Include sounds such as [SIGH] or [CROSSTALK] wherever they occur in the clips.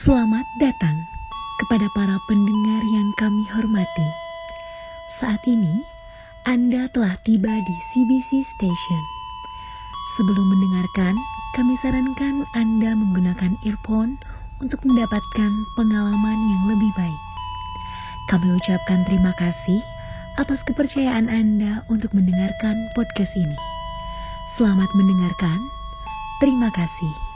Selamat datang kepada para pendengar yang kami hormati. Saat ini, Anda telah tiba di CBC Station. Sebelum mendengarkan, kami sarankan Anda menggunakan earphone untuk mendapatkan pengalaman yang lebih baik. Kami ucapkan terima kasih atas kepercayaan Anda untuk mendengarkan podcast ini. Selamat mendengarkan. Terima kasih.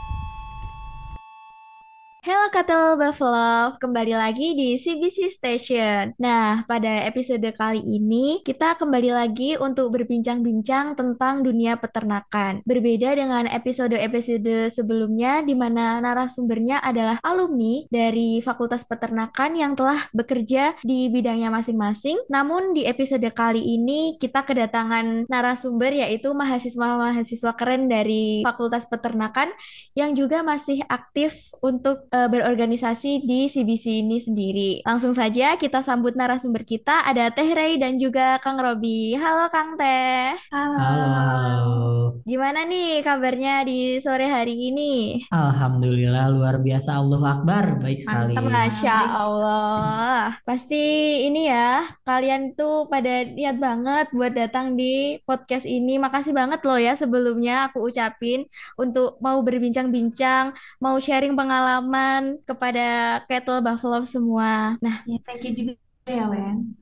Hello Katel Buffalo, kembali lagi di CBC Station. Nah, pada episode kali ini kita kembali lagi untuk berbincang-bincang tentang dunia peternakan. Berbeda dengan episode-episode sebelumnya di mana narasumbernya adalah alumni dari Fakultas Peternakan yang telah bekerja di bidangnya masing-masing. Namun di episode kali ini kita kedatangan narasumber yaitu mahasiswa-mahasiswa keren dari Fakultas Peternakan yang juga masih aktif untuk uh, berorganisasi di CBC ini sendiri. Langsung saja kita sambut narasumber kita ada Teh Ray dan juga Kang Robi. Halo Kang Teh. Halo. Halo. Gimana nih kabarnya di sore hari ini? Alhamdulillah luar biasa Allah Akbar baik sekali. Masya Allah. Pasti ini ya kalian tuh pada niat banget buat datang di podcast ini. Makasih banget loh ya sebelumnya aku ucapin untuk mau berbincang-bincang, mau sharing pengalaman teman kepada Kettle Buffalo semua. Nah, ya, thank you juga ya.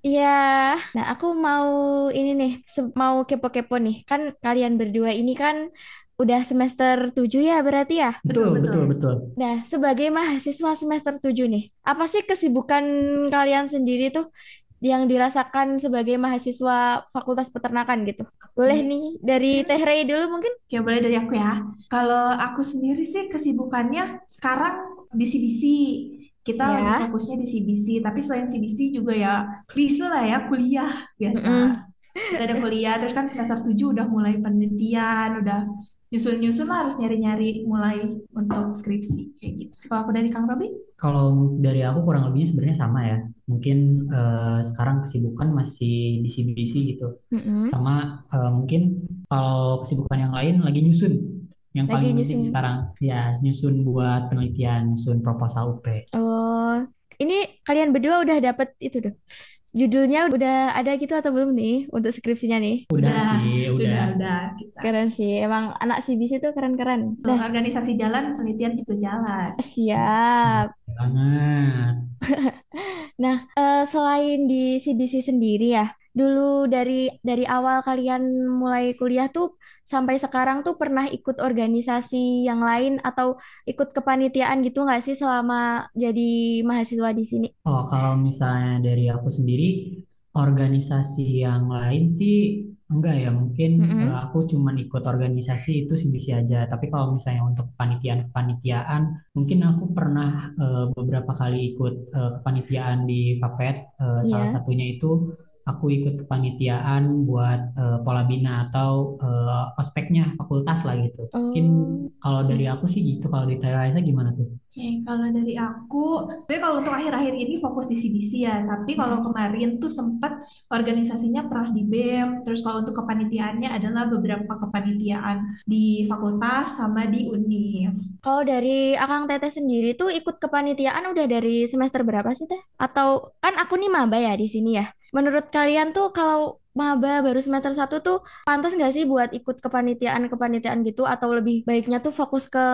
Iya, nah aku mau ini nih, mau kepo-kepo nih. Kan kalian berdua ini kan udah semester 7 ya berarti ya? Betul, betul, betul. Nah, sebagai mahasiswa semester 7 nih, apa sih kesibukan kalian sendiri tuh yang dirasakan sebagai mahasiswa Fakultas Peternakan gitu. Boleh hmm. nih dari Teh Ray dulu mungkin? Ya boleh dari aku ya. Kalau aku sendiri sih kesibukannya sekarang di CBC kita ya. lagi fokusnya di CBC tapi selain CBC juga ya klise lah ya kuliah biasa mm -hmm. kita ada kuliah terus kan semester 7 udah mulai penelitian udah nyusun-nyusun lah harus nyari-nyari mulai untuk skripsi kayak gitu. Kalau aku dari Kang Robi? Kalau dari aku kurang lebih sebenarnya sama ya. Mungkin uh, sekarang kesibukan masih di CBC gitu. Mm -hmm. Sama uh, mungkin kalau kesibukan yang lain lagi nyusun yang Lagi paling penting sekarang ya nyusun buat penelitian nyusun proposal UP oh ini kalian berdua udah dapet itu tuh judulnya udah ada gitu atau belum nih untuk skripsinya nih? Udah, udah. sih udah udah, udah kita. keren sih emang anak CBC tuh keren-keren. Nah organisasi jalan penelitian juga jalan. Siap. Banget. [LAUGHS] Nah uh, selain di CBC sendiri ya dulu dari dari awal kalian mulai kuliah tuh sampai sekarang tuh pernah ikut organisasi yang lain atau ikut kepanitiaan gitu nggak sih selama jadi mahasiswa di sini? Oh, kalau misalnya dari aku sendiri organisasi yang lain sih enggak ya mungkin mm -hmm. aku cuman ikut organisasi itu sih bisa aja tapi kalau misalnya untuk kepanitiaan kepanitiaan mungkin aku pernah uh, beberapa kali ikut uh, kepanitiaan di Papet uh, yeah. salah satunya itu aku ikut kepanitiaan buat uh, pola bina atau uh, ospeknya fakultas lah gitu. Oh. Mungkin kalau dari aku sih gitu. Kalau di Teresa gimana tuh? Oke, okay, kalau dari aku, tapi kalau untuk akhir-akhir ini fokus di CBC ya. Tapi kalau hmm. kemarin tuh sempat organisasinya pernah di BEM. Terus kalau untuk kepanitiaannya adalah beberapa kepanitiaan di fakultas sama di UNIF. Kalau dari Akang Teteh sendiri tuh ikut kepanitiaan udah dari semester berapa sih Teh? Atau kan aku nih maba ya di sini ya menurut kalian tuh kalau maba baru semester satu tuh pantas nggak sih buat ikut kepanitiaan-kepanitiaan gitu atau lebih baiknya tuh fokus ke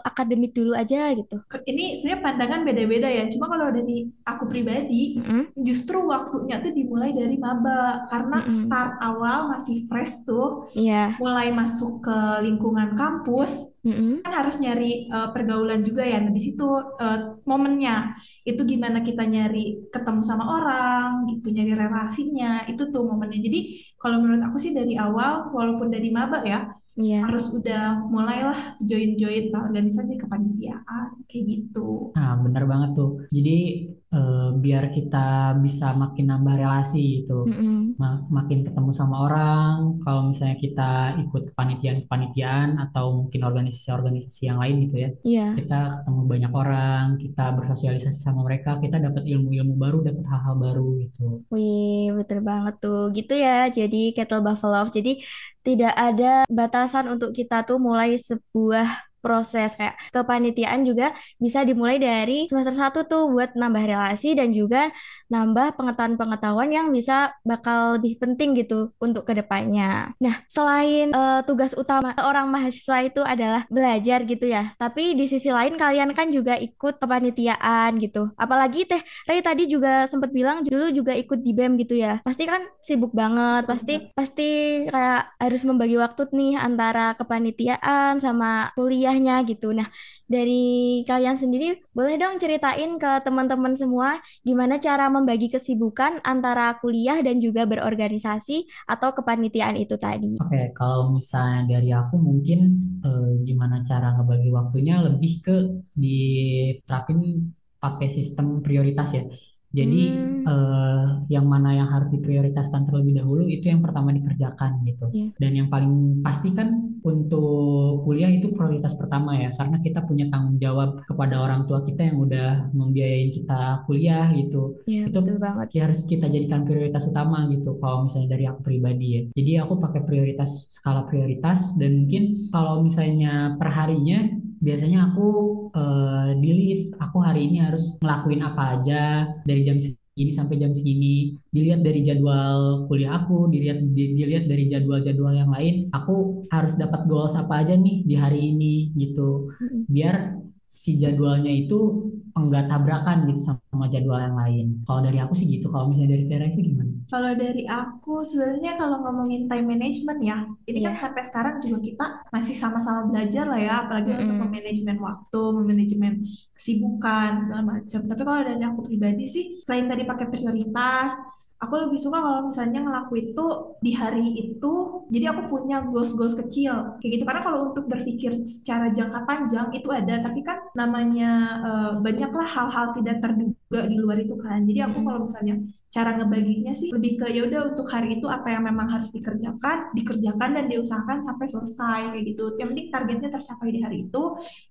akademik dulu aja gitu? Ini sebenarnya pandangan beda-beda ya. Cuma kalau dari aku pribadi, mm -hmm. justru waktunya tuh dimulai dari maba karena mm -hmm. start awal masih fresh tuh, yeah. mulai masuk ke lingkungan kampus, mm -hmm. kan harus nyari uh, pergaulan juga ya. Nah di situ uh, momennya itu gimana kita nyari ketemu sama orang gitu nyari relasinya itu tuh momennya. Jadi kalau menurut aku sih dari awal walaupun dari maba ya yeah. harus udah mulailah join-join organisasi kepanitiaan kayak gitu. Nah benar banget tuh. Jadi uh, biar kita bisa makin nambah relasi gitu. Mm -hmm. makin ketemu sama orang. Kalau misalnya kita ikut kepanitiaan-kepanitiaan atau mungkin organisasi-organisasi yang lain gitu ya yeah. kita ketemu banyak orang kita bersosialisasi sama mereka kita dapat ilmu-ilmu baru dapat hal-hal baru gitu. Wih betul banget tuh. Gitu ya jadi kettle buffalo jadi tidak ada batasan untuk kita tuh mulai sebuah proses kayak kepanitiaan juga bisa dimulai dari semester satu tuh buat nambah relasi dan juga nambah pengetahuan-pengetahuan yang bisa bakal lebih penting gitu untuk ke depannya. Nah, selain uh, tugas utama orang mahasiswa itu adalah belajar gitu ya, tapi di sisi lain kalian kan juga ikut kepanitiaan gitu. Apalagi teh Ray tadi juga sempat bilang dulu juga ikut di BEM gitu ya. Pasti kan sibuk banget, pasti pasti kayak harus membagi waktu nih antara kepanitiaan sama kuliahnya gitu. Nah, dari kalian sendiri boleh dong ceritain ke teman-teman semua gimana cara membagi kesibukan antara kuliah dan juga berorganisasi atau kepanitiaan itu tadi. Oke, kalau misalnya dari aku mungkin eh, gimana cara ngebagi waktunya lebih ke diterapin pakai sistem prioritas ya. Jadi hmm. uh, yang mana yang harus diprioritaskan terlebih dahulu itu yang pertama dikerjakan gitu. Yeah. Dan yang paling pasti kan untuk kuliah itu prioritas pertama ya karena kita punya tanggung jawab kepada orang tua kita yang udah membiayain kita kuliah gitu. Yeah, itu betul banget. harus kita jadikan prioritas utama gitu kalau misalnya dari aku pribadi ya. Jadi aku pakai prioritas skala prioritas dan mungkin kalau misalnya perharinya biasanya aku uh, di list aku hari ini harus ngelakuin apa aja dari jam segini sampai jam segini. Dilihat dari jadwal kuliah aku dilihat dilihat dari jadwal-jadwal yang lain aku harus dapat goals apa aja nih di hari ini gitu. Biar si jadwalnya itu enggak tabrakan gitu sama jadwal yang lain. Kalau dari aku sih gitu. Kalau misalnya dari Tera sih gimana? Kalau dari aku sebenarnya kalau ngomongin time management ya, ini yeah. kan iya. sampai sekarang juga kita masih sama-sama belajar lah ya, apalagi mm -hmm. untuk memanajemen waktu, memanajemen kesibukan segala macam. Tapi kalau dari aku pribadi sih, selain tadi pakai prioritas, aku lebih suka kalau misalnya ngelakuin itu di hari itu jadi aku punya goals-goals kecil kayak gitu. Karena kalau untuk berpikir secara jangka panjang itu ada tapi kan namanya uh, banyaklah hal-hal tidak terduga di luar itu kan. Jadi aku kalau misalnya cara ngebaginya sih lebih ke ya udah untuk hari itu apa yang memang harus dikerjakan dikerjakan dan diusahakan sampai selesai kayak gitu yang penting targetnya tercapai di hari itu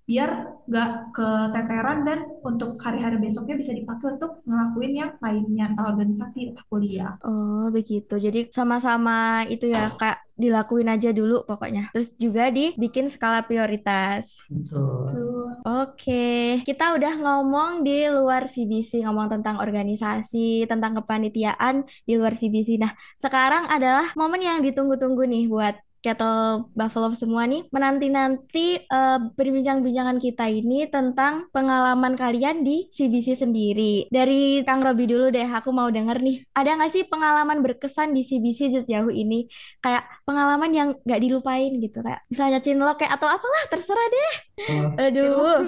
biar nggak keteteran dan untuk hari-hari besoknya bisa dipakai untuk ngelakuin yang lainnya atau organisasi atau kuliah oh begitu jadi sama-sama itu ya kak dilakuin aja dulu pokoknya. Terus juga dibikin skala prioritas. Betul. Oke, kita udah ngomong di luar CBC, ngomong tentang organisasi, tentang kepanitiaan di luar CBC. Nah, sekarang adalah momen yang ditunggu-tunggu nih buat Kettle Buffalo semua nih menanti-nanti uh, berbincang-bincangan kita ini tentang pengalaman kalian di CBC sendiri. Dari Kang Robi dulu deh, aku mau denger nih. Ada nggak sih pengalaman berkesan di CBC sejauh ini? Kayak pengalaman yang nggak dilupain gitu kayak misalnya cinlok kayak atau apalah terserah deh. Oh. Aduh.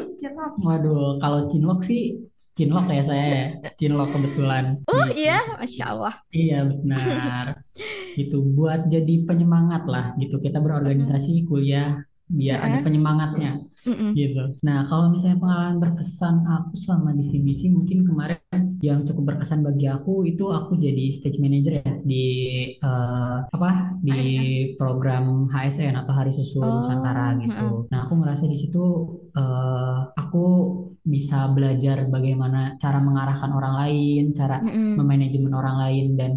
Waduh, kalau cinlok sih Cinlok ya saya ya. Cinlok kebetulan. Oh gitu. iya, masya Allah. Iya benar. [LAUGHS] gitu buat jadi penyemangat lah gitu kita berorganisasi kuliah biar ada penyemangatnya mm gitu. Nah kalau misalnya pengalaman berkesan aku selama di CBC mungkin kemarin yang cukup berkesan bagi aku itu aku jadi stage manager ya di uh, apa di HSN. program HSN atau Hari Susu oh, Nusantara gitu. Nah aku ngerasa di situ uh, aku bisa belajar bagaimana cara mengarahkan orang lain, cara mm memanajemen orang lain dan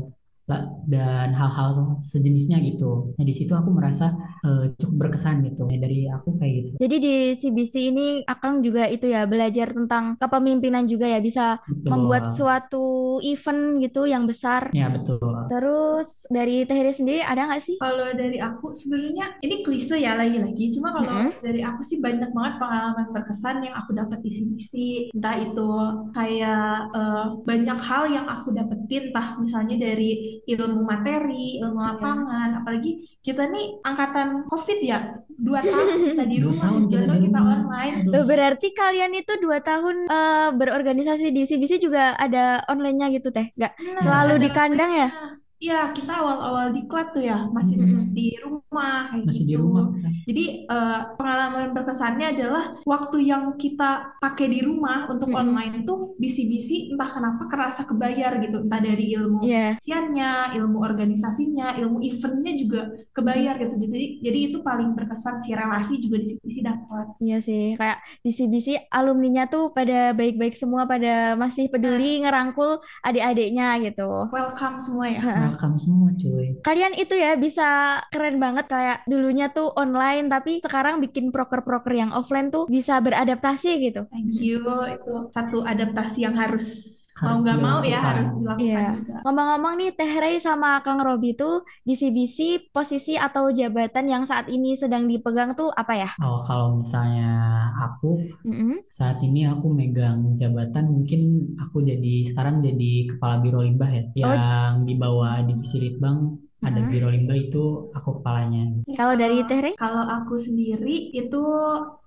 dan hal-hal sejenisnya gitu. Nah di situ aku merasa uh, cukup berkesan gitu. Nah, dari aku kayak gitu. Jadi di CBC ini Akang juga itu ya belajar tentang kepemimpinan juga ya bisa betul. membuat suatu event gitu yang besar. Ya betul. Terus dari Tehri sendiri ada nggak sih? Kalau dari aku sebenarnya ini klise ya lagi-lagi. Cuma kalau mm -hmm. dari aku sih banyak banget pengalaman berkesan yang aku dapat di CBC. Entah itu kayak uh, banyak hal yang aku dapetin, entah misalnya dari ilmu materi, ilmu iya. lapangan, yeah. apalagi kita nih angkatan COVID ya, dua [LAUGHS] tahun kita di rumah, kita, kita online. Berarti kalian itu dua tahun uh, berorganisasi di CBC juga ada online-nya gitu teh, nggak nah, selalu di kandang ya? Iya, kita awal-awal di kelas tuh ya, masih mm -hmm. di rumah kayak masih gitu. di rumah. Jadi uh, pengalaman berkesannya adalah waktu yang kita pakai di rumah untuk mm -hmm. online tuh bisi-bisi entah kenapa kerasa kebayar gitu, entah dari ilmu yeah. siannya, ilmu organisasinya, ilmu eventnya juga kebayar gitu. Jadi jadi itu paling berkesan sih relasi juga di situ sih dapat. Iya sih, kayak bisi-bisi alumninya tuh pada baik-baik semua, pada masih peduli nah. ngerangkul adik-adiknya gitu. Welcome semua ya terekam semua cuy. Kalian itu ya bisa keren banget kayak dulunya tuh online tapi sekarang bikin proker-proker yang offline tuh bisa beradaptasi gitu. Thank you. Itu satu adaptasi yang harus, harus mau nggak mau ya harus dilakukan iya. juga. Ngomong-ngomong nih Teh Rey sama Kang Robi tuh di CBC posisi atau jabatan yang saat ini sedang dipegang tuh apa ya? Oh kalau misalnya aku mm -hmm. saat ini aku megang jabatan mungkin aku jadi sekarang jadi kepala biro limbah ya oh. yang di bawah divisi litbang ada hmm. biro limbah itu aku kepalanya. Kalau dari Teh? Kalau aku sendiri itu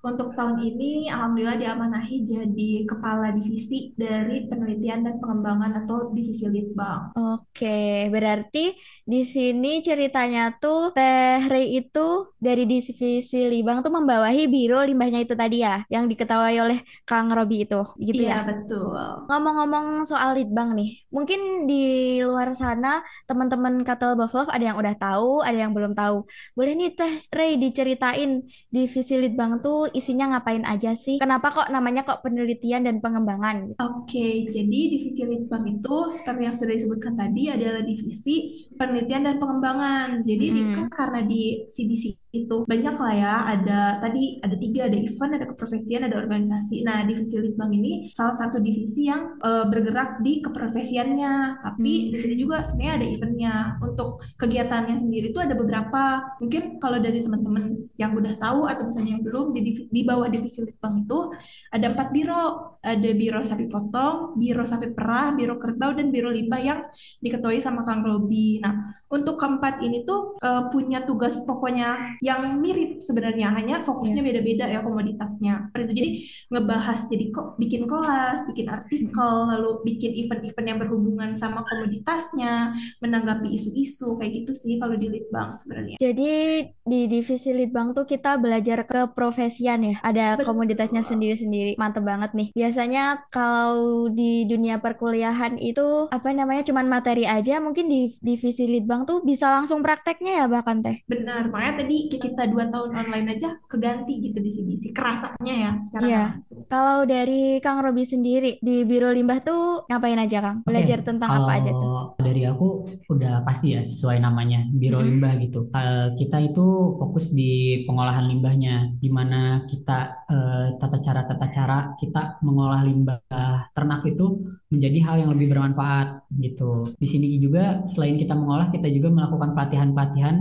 untuk tahun ini alhamdulillah diamanahi jadi kepala divisi dari penelitian dan pengembangan atau divisi litbang. Oke, berarti di sini ceritanya tuh Teh Rey itu dari divisi litbang tuh membawahi biro limbahnya itu tadi ya, yang diketahui oleh Kang Robi itu, gitu iya, ya? Iya, betul. Ngomong-ngomong soal litbang nih, mungkin di luar sana teman-teman Katel Buffalo ada yang udah tahu, ada yang belum tahu. Boleh nih Teh Rey diceritain divisi litbang tuh isinya ngapain aja sih? Kenapa kok namanya kok penelitian dan pengembangan? Oke, jadi divisi Litbang itu seperti yang sudah disebutkan tadi adalah divisi penelitian dan pengembangan. Jadi hmm. kan karena di CDC itu banyak lah ya, ada tadi ada tiga, ada event, ada keprofesian, ada organisasi. Nah, divisi Litbang ini salah satu divisi yang uh, bergerak di keprofesiannya, tapi hmm. di sini juga sebenarnya ada eventnya. Untuk kegiatannya sendiri itu ada beberapa. Mungkin kalau dari teman-teman yang udah tahu atau misalnya yang belum, jadi di bawah divisi litbang itu ada empat biro ada biro sapi potong biro sapi perah biro kerbau dan biro limbah yang diketuai sama Kang Robi nah untuk keempat ini tuh uh, punya tugas pokoknya yang mirip sebenarnya hanya fokusnya iya. beda-beda ya komoditasnya. Itu. Jadi ngebahas jadi kok bikin kelas bikin artikel lalu bikin event-event yang berhubungan sama komoditasnya menanggapi isu-isu kayak gitu sih kalau di litbang sebenarnya. Jadi di divisi litbang tuh kita belajar ke profesian ya. Ada Betul. komoditasnya sendiri-sendiri. Mantep banget nih. Biasanya kalau di dunia perkuliahan itu apa namanya cuman materi aja mungkin di divisi litbang orang tuh bisa langsung prakteknya ya bahkan teh. Benar, makanya tadi kita dua tahun online aja keganti gitu di sini sih kerasanya ya secara iya. langsung. Kalau dari Kang Robi sendiri di Biro Limbah tuh ngapain aja Kang? Belajar okay. tentang Kalau apa aja tuh? Dari aku udah pasti ya sesuai namanya Biro hmm. Limbah gitu. Kita itu fokus di pengolahan limbahnya, gimana kita uh, tata cara tata cara kita mengolah limbah ternak itu menjadi hal yang lebih bermanfaat gitu. Di sini juga selain kita mengolah, kita juga melakukan pelatihan-pelatihan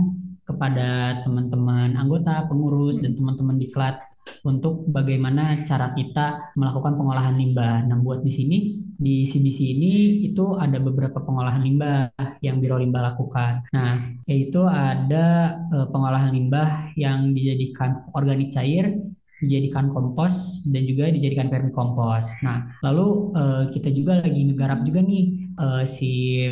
kepada teman-teman anggota, pengurus dan teman-teman diklat untuk bagaimana cara kita melakukan pengolahan limbah. Nah, buat di sini di CBC ini itu ada beberapa pengolahan limbah yang Biro Limbah lakukan. Nah, yaitu ada uh, pengolahan limbah yang dijadikan organik cair dijadikan kompos dan juga dijadikan vermikompos. Nah, lalu uh, kita juga lagi ngegarap juga nih uh, si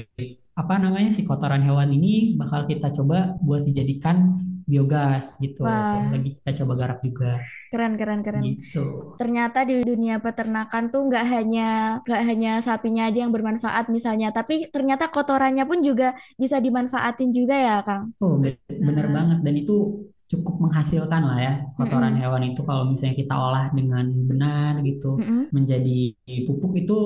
apa namanya si kotoran hewan ini bakal kita coba buat dijadikan biogas gitu. Wah. Lagi kita coba garap juga. Keren keren keren. Gitu. Ternyata di dunia peternakan tuh nggak hanya nggak hanya sapinya aja yang bermanfaat misalnya, tapi ternyata kotorannya pun juga bisa dimanfaatin juga ya, Kang. Oh, bener nah. banget dan itu cukup menghasilkan lah ya kotoran mm -hmm. hewan itu kalau misalnya kita olah dengan benar gitu mm -hmm. menjadi pupuk itu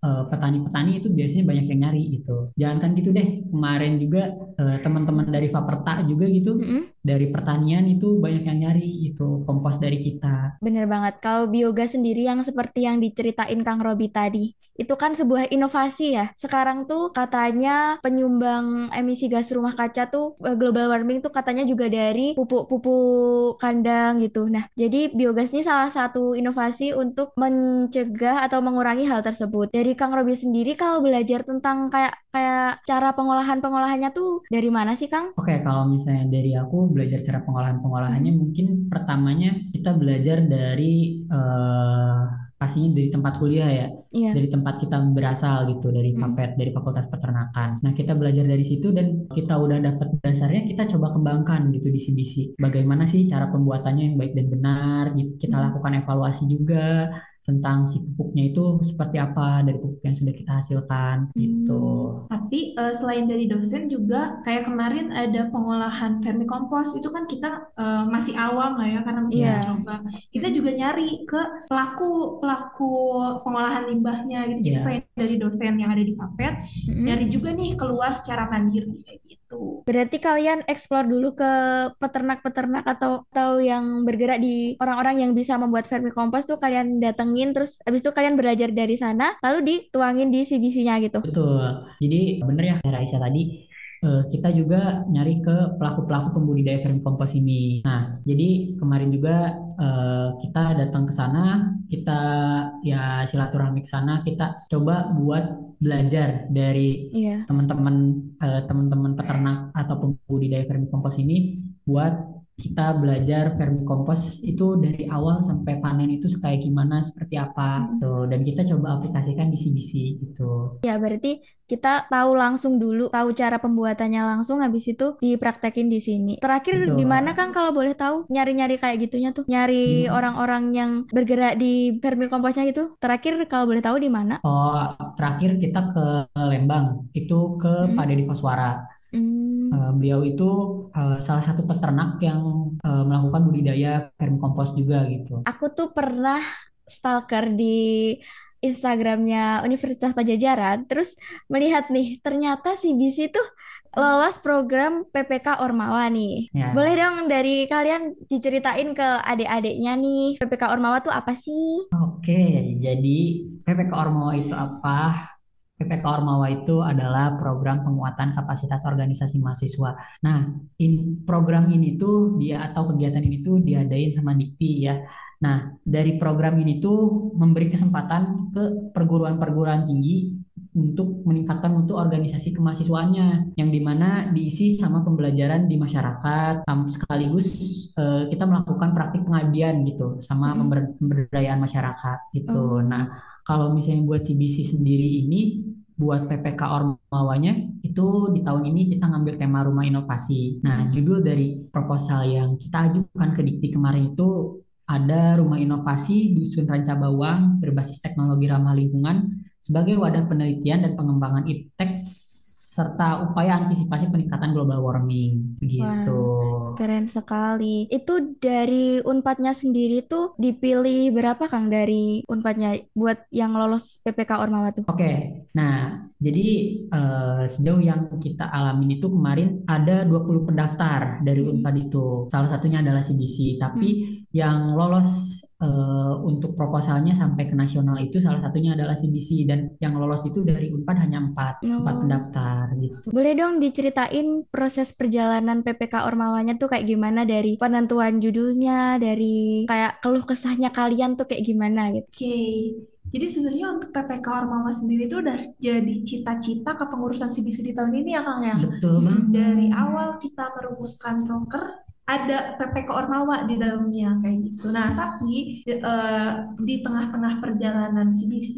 eh, petani-petani uh, itu biasanya banyak yang nyari gitu jangan kan gitu deh kemarin juga uh, teman-teman dari Faperta juga gitu mm -hmm. dari pertanian itu banyak yang nyari itu kompos dari kita bener banget kalau biogas sendiri yang seperti yang diceritain Kang Robi tadi itu kan sebuah inovasi ya. Sekarang tuh katanya penyumbang emisi gas rumah kaca tuh eh, global warming tuh katanya juga dari pupuk-pupuk kandang gitu. Nah, jadi biogas ini salah satu inovasi untuk mencegah atau mengurangi hal tersebut. Dari Kang Robi sendiri kalau belajar tentang kayak kayak cara pengolahan pengolahannya tuh dari mana sih Kang? Oke, kalau misalnya dari aku belajar cara pengolahan pengolahannya hmm. mungkin pertamanya kita belajar dari uh, pastinya dari tempat kuliah ya, yeah. dari tempat kita berasal gitu, dari Papet, hmm. dari Fakultas Peternakan. Nah kita belajar dari situ dan kita udah dapat dasarnya, kita coba kembangkan gitu di CBC. Bagaimana sih cara pembuatannya yang baik dan benar? Gitu. Kita hmm. lakukan evaluasi juga tentang si pupuknya itu seperti apa dari pupuk yang sudah kita hasilkan gitu. Hmm. Tapi uh, selain dari dosen juga kayak kemarin ada pengolahan vermikompos itu kan kita uh, masih awam lah ya karena masih yeah. coba. Kita juga nyari ke pelaku pelaku pengolahan limbahnya gitu. Jadi yeah. selain dari dosen yang ada di Fapet, mm-hmm. nyari juga nih keluar secara mandiri kayak gitu. Berarti kalian eksplor dulu ke peternak-peternak atau atau yang bergerak di orang-orang yang bisa membuat vermikompos tuh kalian datengin terus habis itu kalian belajar dari sana lalu dituangin di CBC-nya gitu. Betul. Jadi bener ya Raisa tadi kita juga nyari ke pelaku-pelaku pembudidaya vermikompos ini. Nah, jadi kemarin juga uh, kita datang ke sana, kita ya silaturahmi ke sana, kita coba buat belajar dari yeah. teman-teman uh, teman-teman peternak atau pembudidaya vermikompos ini buat kita belajar vermikompos itu dari awal sampai panen itu kayak gimana seperti apa hmm. tuh dan kita coba aplikasikan di CBC gitu. Ya berarti kita tahu langsung dulu, tahu cara pembuatannya langsung habis itu dipraktekin di sini. Terakhir di mana kan kalau boleh tahu nyari-nyari kayak gitunya tuh, nyari hmm. orang-orang hmm. yang bergerak di vermikomposnya gitu. Terakhir kalau boleh tahu di mana? Oh, terakhir kita ke Lembang, itu ke hmm. Pak Deddy Koswara. Hmm. Uh, beliau itu uh, salah satu peternak yang uh, melakukan budidaya vermikompos juga gitu. Aku tuh pernah stalker di Instagramnya Universitas Pajajaran, terus melihat nih ternyata si BC tuh lolos program PPK Ormawa nih. Ya. Boleh dong dari kalian diceritain ke adik-adiknya nih PPK Ormawa tuh apa sih? Oke, jadi PPK Ormawa itu apa? PPK Ormawa itu adalah program penguatan kapasitas organisasi mahasiswa. Nah, in, program ini tuh dia atau kegiatan ini tuh diadain sama Dikti ya. Nah, dari program ini tuh memberi kesempatan ke perguruan-perguruan tinggi untuk meningkatkan untuk organisasi kemahasiswaannya yang di mana diisi sama pembelajaran di masyarakat sekaligus uh, kita melakukan praktik pengabdian gitu sama hmm. pemberdayaan masyarakat gitu. Hmm. Nah, kalau misalnya buat CBC sendiri ini buat PPK Ormawanya itu di tahun ini kita ngambil tema rumah inovasi. Nah, judul dari proposal yang kita ajukan ke Dikti kemarin itu ada rumah inovasi Dusun Ranca Bawang berbasis teknologi ramah lingkungan sebagai wadah penelitian dan pengembangan iptek serta upaya antisipasi peningkatan global warming gitu. Wah, keren sekali. Itu dari Unpadnya sendiri tuh dipilih berapa Kang dari Unpadnya buat yang lolos PPK Ormawa tuh? Oke. Okay. Nah, jadi uh, sejauh yang kita alamin itu kemarin ada 20 pendaftar dari hmm. Unpad itu. Salah satunya adalah CBC, tapi hmm. yang lolos uh, untuk proposalnya sampai ke nasional itu salah satunya adalah CBC dan yang lolos itu dari Unpad hanya empat oh. empat pendaftar gitu. Boleh dong diceritain proses perjalanan PPK Ormawanya tuh kayak gimana dari penentuan judulnya dari kayak keluh kesahnya kalian tuh kayak gimana gitu. Oke. Okay. Jadi sebenarnya untuk PPK Ormawa sendiri itu udah jadi cita-cita kepengurusan CBC di tahun ini ya Kang ya. Betul banget. Dari awal kita merumuskan proker ada PPK Ormawa di dalamnya kayak gitu. Nah, tapi uh, di tengah-tengah perjalanan CBC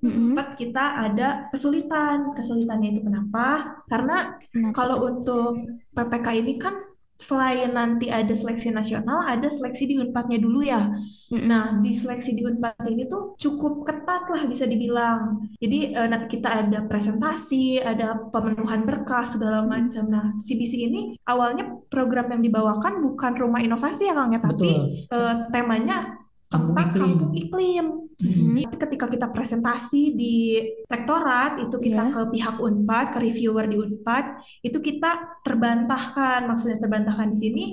mm-hmm. sempat kita ada kesulitan. Kesulitannya itu kenapa? Karena kenapa? kalau untuk PPK ini kan selain nanti ada seleksi nasional, ada seleksi di Unpadnya dulu ya. Nah, di seleksi di Unpad ini tuh cukup ketat lah bisa dibilang. Jadi uh, kita ada presentasi, ada pemenuhan berkas segala macam. Nah, CBC ini awalnya program yang dibawakan bukan rumah inovasi ya Kang ya, tapi uh, temanya kampung iklim. Kampung iklim. Mm-hmm. Ketika kita presentasi di rektorat itu kita yeah. ke pihak Unpad, ke reviewer di Unpad, itu kita terbantahkan. Maksudnya terbantahkan di sini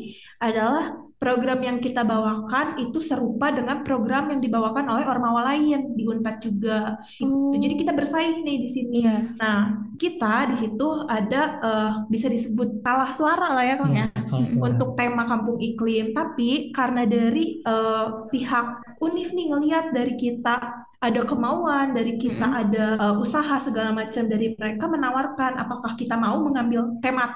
adalah program yang kita bawakan itu serupa dengan program yang dibawakan oleh ormawa lain di Unpad juga. Oh. Jadi kita bersaing nih di sini. Yeah. Nah, kita di situ ada uh, bisa disebut kalah suara lah ya Kang yeah, ya untuk tema kampung iklim. Tapi karena dari uh, pihak Unif nih ngelihat dari kita ada kemauan dari kita mm -hmm. ada uh, usaha segala macam dari mereka menawarkan apakah kita mau mengambil tema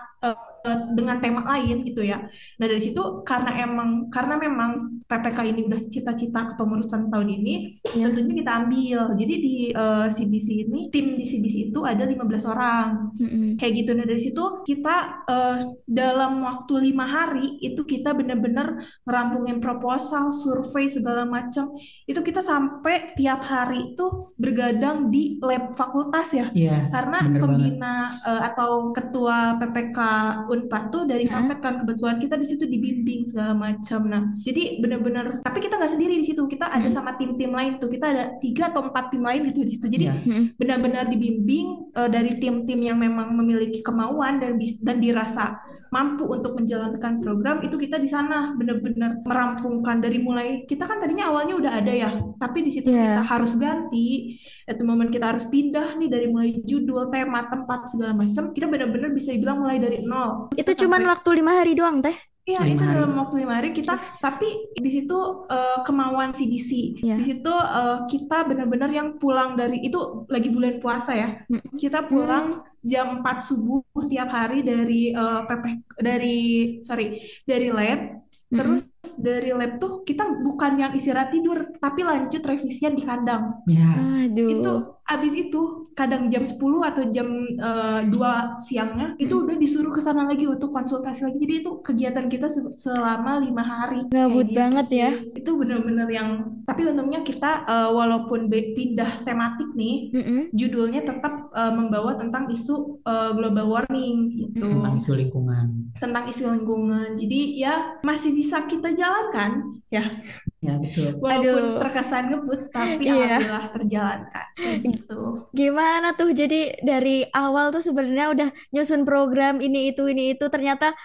dengan tema lain gitu ya. Nah dari situ karena emang karena memang PPK ini udah cita-cita kepengurusan tahun ini, ya. tentunya kita ambil. Jadi di uh, CBC ini tim di CBC itu ada 15 orang, mm-hmm. kayak gitu. Nah dari situ kita uh, dalam waktu lima hari itu kita benar-benar ngerampungin proposal, survei segala macam. Itu kita sampai tiap hari itu bergadang di lab fakultas ya, yeah, karena pembina uh, atau ketua PPK Unpad tuh dari Fapet kan kebetulan kita di situ dibimbing segala macam. Nah, jadi benar-benar tapi kita nggak sendiri di situ. Kita ada sama tim-tim lain tuh. Kita ada tiga atau empat tim lain gitu di situ. Jadi yeah. benar-benar dibimbing uh, dari tim-tim yang memang memiliki kemauan dan dan dirasa mampu untuk menjalankan program itu kita di sana benar-benar merampungkan dari mulai kita kan tadinya awalnya udah ada ya tapi di situ yeah. kita harus ganti itu momen kita harus pindah nih dari mulai judul, tema, tempat segala macam, kita benar-benar bisa bilang mulai dari nol. Itu cuma waktu lima hari doang teh? Iya itu hari. dalam waktu lima hari kita tapi di situ uh, kemauan CDC yeah. di situ uh, kita benar-benar yang pulang dari itu lagi bulan puasa ya mm. kita pulang mm. jam 4 subuh tiap hari dari uh, PP dari sorry dari lab mm. terus dari lab tuh kita bukan yang istirahat tidur tapi lanjut revisian di kandang. Ya. Aduh. Itu abis itu kadang jam 10 atau jam uh, eh, 2 siangnya itu hmm. udah disuruh ke sana lagi untuk konsultasi lagi. Jadi itu kegiatan kita selama lima hari. Gabut gitu banget sih. ya. Itu bener-bener yang tapi untungnya kita uh, walaupun pindah tematik nih, mm -hmm. judulnya tetap uh, membawa tentang isu uh, global warming gitu. Tentang isu lingkungan. Tentang isu lingkungan. Jadi ya masih bisa kita jalankan ya. Ya betul. Walaupun Aduh. terkesan ngebut tapi iya. alhamdulillah terjalankan gitu. Gimana tuh jadi dari awal tuh sebenarnya udah nyusun program ini itu ini itu ternyata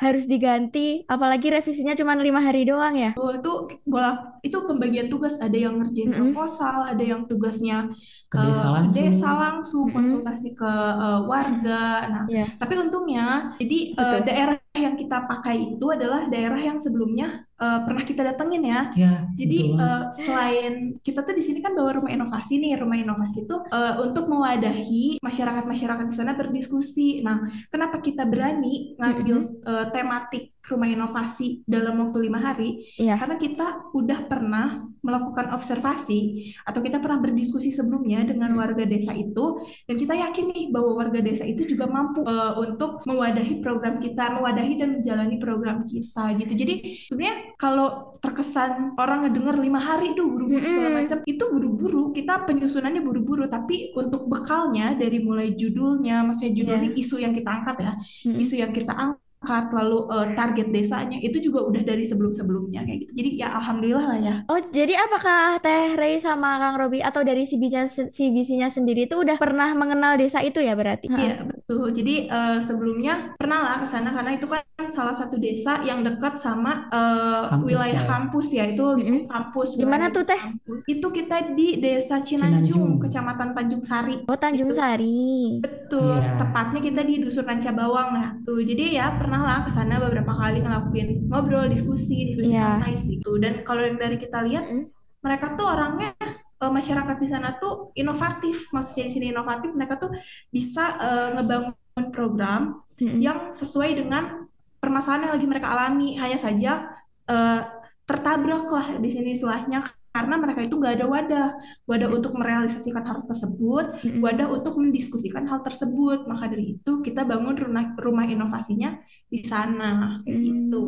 harus diganti apalagi revisinya cuma lima hari doang ya oh, itu bola itu pembagian tugas ada yang ngerjain mm -hmm. proposal ada yang tugasnya ke desa langsung, desa langsung mm -hmm. konsultasi ke uh, warga nah yeah. tapi untungnya jadi uh, daerah yang kita pakai itu adalah daerah yang sebelumnya uh, pernah kita datengin ya. ya Jadi uh, selain kita tuh di sini kan bawa rumah inovasi nih, rumah inovasi itu uh, untuk mewadahi masyarakat-masyarakat di sana berdiskusi. Nah, kenapa kita berani ngambil mm -hmm. uh, tematik rumah inovasi dalam waktu lima hari yeah. karena kita udah pernah melakukan observasi atau kita pernah berdiskusi sebelumnya dengan warga desa itu dan kita yakin nih bahwa warga desa itu juga mampu uh, untuk mewadahi program kita mewadahi dan menjalani program kita gitu jadi sebenarnya kalau terkesan orang ngedenger lima hari tuh buru-buru mm -hmm. segala macam itu buru-buru kita penyusunannya buru-buru tapi untuk bekalnya dari mulai judulnya maksudnya judulnya yeah. isu yang kita angkat ya mm -hmm. isu yang kita angkat lalu uh, target desanya itu juga udah dari sebelum-sebelumnya kayak gitu. Jadi ya alhamdulillah lah ya. Oh, jadi apakah Teh Rey sama Kang Robi atau dari CBC-nya sendiri itu udah pernah mengenal desa itu ya berarti? Iya, betul. Jadi uh, sebelumnya pernah lah ke sana karena itu kan salah satu desa yang dekat sama uh, kampus wilayah ya. kampus ya. Itu mm -hmm. kampus. Gimana tuh Teh? Kampus. Itu kita di Desa Cinanjung, Cinanjung. Kecamatan Tanjung Sari. Oh, Tanjung gitu. Sari. Betul. Yeah. Tepatnya kita di Dusun Ranca Bawang ya. Tuh. Jadi ya pernah lah ke sana beberapa kali ngelakuin ngobrol, diskusi, diskusi yeah. santai situ. Dan kalau yang dari kita lihat, mm. mereka tuh orangnya uh, masyarakat di sana tuh inovatif. Maksudnya di sini inovatif, mereka tuh bisa uh, ngebangun program mm. yang sesuai dengan permasalahan yang lagi mereka alami. Hanya saja uh, tertabrak lah di sini istilahnya karena mereka itu nggak ada wadah. Wadah untuk merealisasikan hal tersebut wadah untuk mendiskusikan hal tersebut. Maka dari itu kita bangun rumah rumah inovasinya di sana. Kayak hmm. gitu.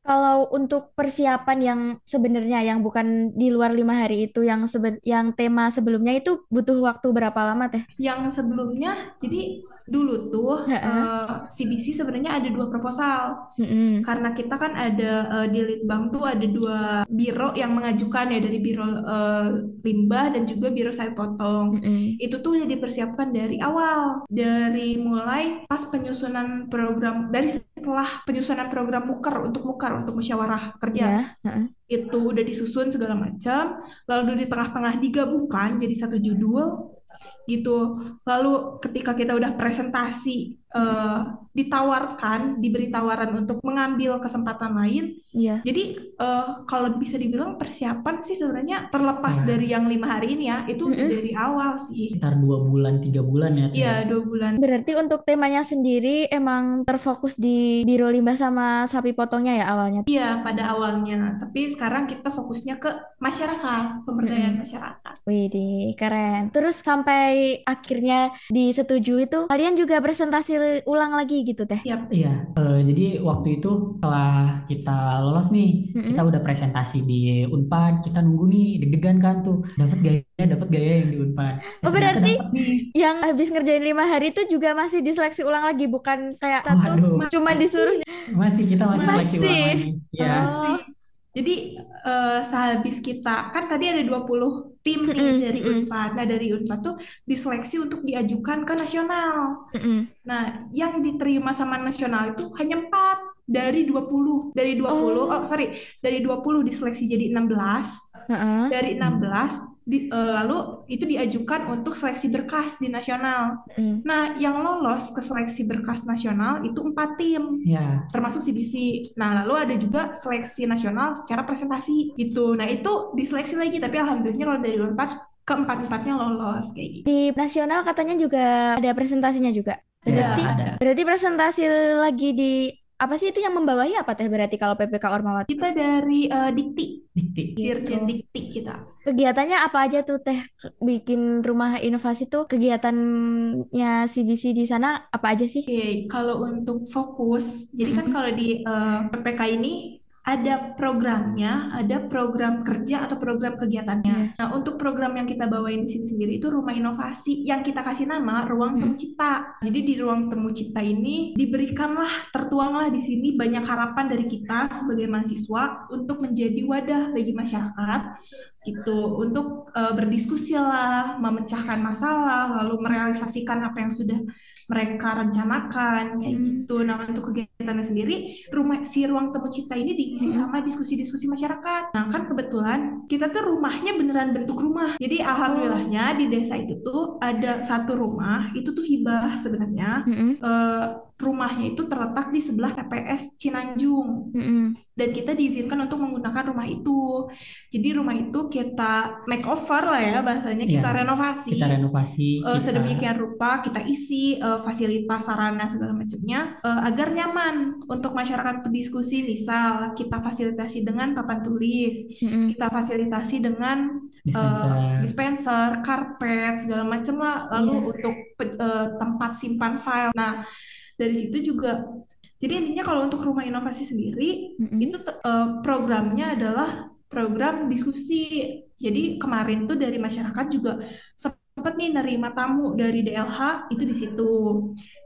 Kalau untuk persiapan yang sebenarnya yang bukan di luar lima hari itu yang seben yang tema sebelumnya itu butuh waktu berapa lama teh? Yang sebelumnya jadi dulu tuh uh, eh, CBC sebenarnya ada dua proposal mm-hmm. karena kita kan ada uh, di Litbang tuh ada dua biro yang mengajukan ya dari biro uh, limbah dan juga biro sayur potong mm-hmm. itu tuh udah dipersiapkan dari awal dari mulai pas penyusunan program dari setelah penyusunan program muker untuk muker untuk musyawarah kerja yeah. uh-uh. Itu udah disusun segala macam lalu di tengah-tengah digabungkan jadi satu judul gitu. Lalu ketika kita udah presentasi uh, ditawarkan, diberi tawaran untuk mengambil kesempatan lain. Iya. Jadi uh, kalau bisa dibilang persiapan sih sebenarnya terlepas nah. dari yang lima hari ini ya, itu mm -hmm. dari awal sih. Sekitar dua bulan, tiga bulan ya. Iya dua bulan. Berarti untuk temanya sendiri emang terfokus di biro limbah sama sapi potongnya ya awalnya? Iya pada awalnya, tapi sekarang kita fokusnya ke masyarakat, pemberdayaan mm -hmm. masyarakat. Wih, keren. Terus sampai akhirnya disetujui itu, kalian juga presentasi ulang lagi gitu teh? Iya. Iya. Uh, jadi waktu itu setelah kita lolos nih, mm-hmm. kita udah presentasi di Unpad, kita nunggu nih deg-degan kan tuh, dapat gaya, dapat gaya yang di Unpad. Ya, oh berarti yang habis ngerjain lima hari itu juga masih diseleksi ulang lagi, bukan kayak satu cuma masih, disuruh? Masih kita masih, masih. seleksi ulang lagi. Ya. Oh. Jadi uh, sehabis kita kan tadi ada 20 tim nih mm -hmm. dari Unpad. Nah, dari Unpad tuh diseleksi untuk diajukan ke nasional. Mm -hmm. Nah, yang diterima sama nasional itu hanya 4 dari 20 dari 20 oh, oh sorry dari 20 diseleksi jadi 16 uh -uh. dari 16 di, uh, lalu itu diajukan untuk seleksi berkas di nasional mm. nah yang lolos ke seleksi berkas nasional itu empat tim yeah. termasuk CBC nah lalu ada juga seleksi nasional secara presentasi gitu nah itu diseleksi lagi tapi alhamdulillah kalau dari empat keempat-empatnya lolos kayak gitu. Di nasional katanya juga ada presentasinya juga. Berarti ada. berarti presentasi lagi di apa sih itu yang membawahi apa teh berarti kalau PPK Ormawati? Kita dari uh, Dikti. Dikti. Dirjen gitu. Dikti kita. Kegiatannya apa aja tuh teh bikin rumah inovasi tuh kegiatannya CBC di sana apa aja sih? Oke, kalau untuk fokus, jadi kan kalau di uh, eh, PPK ini ada programnya, ada program kerja atau program kegiatannya. Hmm. Nah, untuk program yang kita bawain di sini sendiri itu rumah inovasi yang kita kasih nama ruang hmm. temu cipta. Jadi di ruang temu cipta ini diberikanlah tertuanglah di sini banyak harapan dari kita sebagai mahasiswa untuk menjadi wadah bagi masyarakat gitu untuk uh, berdiskusi lah, memecahkan masalah, lalu merealisasikan apa yang sudah mereka rencanakan kayak hmm. gitu. Nah untuk kegiatannya sendiri, rumah si ruang temu cipta ini diisi hmm. sama diskusi-diskusi masyarakat. Nah kan kebetulan kita tuh rumahnya beneran bentuk rumah. Jadi alhamdulillahnya di desa itu tuh ada satu rumah itu tuh hibah sebenarnya. Hmm. Uh, rumahnya itu terletak di sebelah TPS Cinanjung. Mm-hmm. dan kita diizinkan untuk menggunakan rumah itu. Jadi rumah itu kita makeover lah ya bahasanya kita ya, renovasi. Kita renovasi uh, kita... sedemikian rupa kita isi uh, fasilitas sarana segala macamnya uh, agar nyaman untuk masyarakat berdiskusi. Misal kita fasilitasi dengan papan tulis mm-hmm. kita fasilitasi dengan dispenser, uh, dispenser karpet segala macam lah. Lalu yeah. untuk uh, tempat simpan file. Nah dari situ juga jadi intinya kalau untuk rumah inovasi sendiri mm-hmm. itu uh, programnya adalah program diskusi jadi kemarin tuh dari masyarakat juga sempat nih nerima tamu dari DLH itu di situ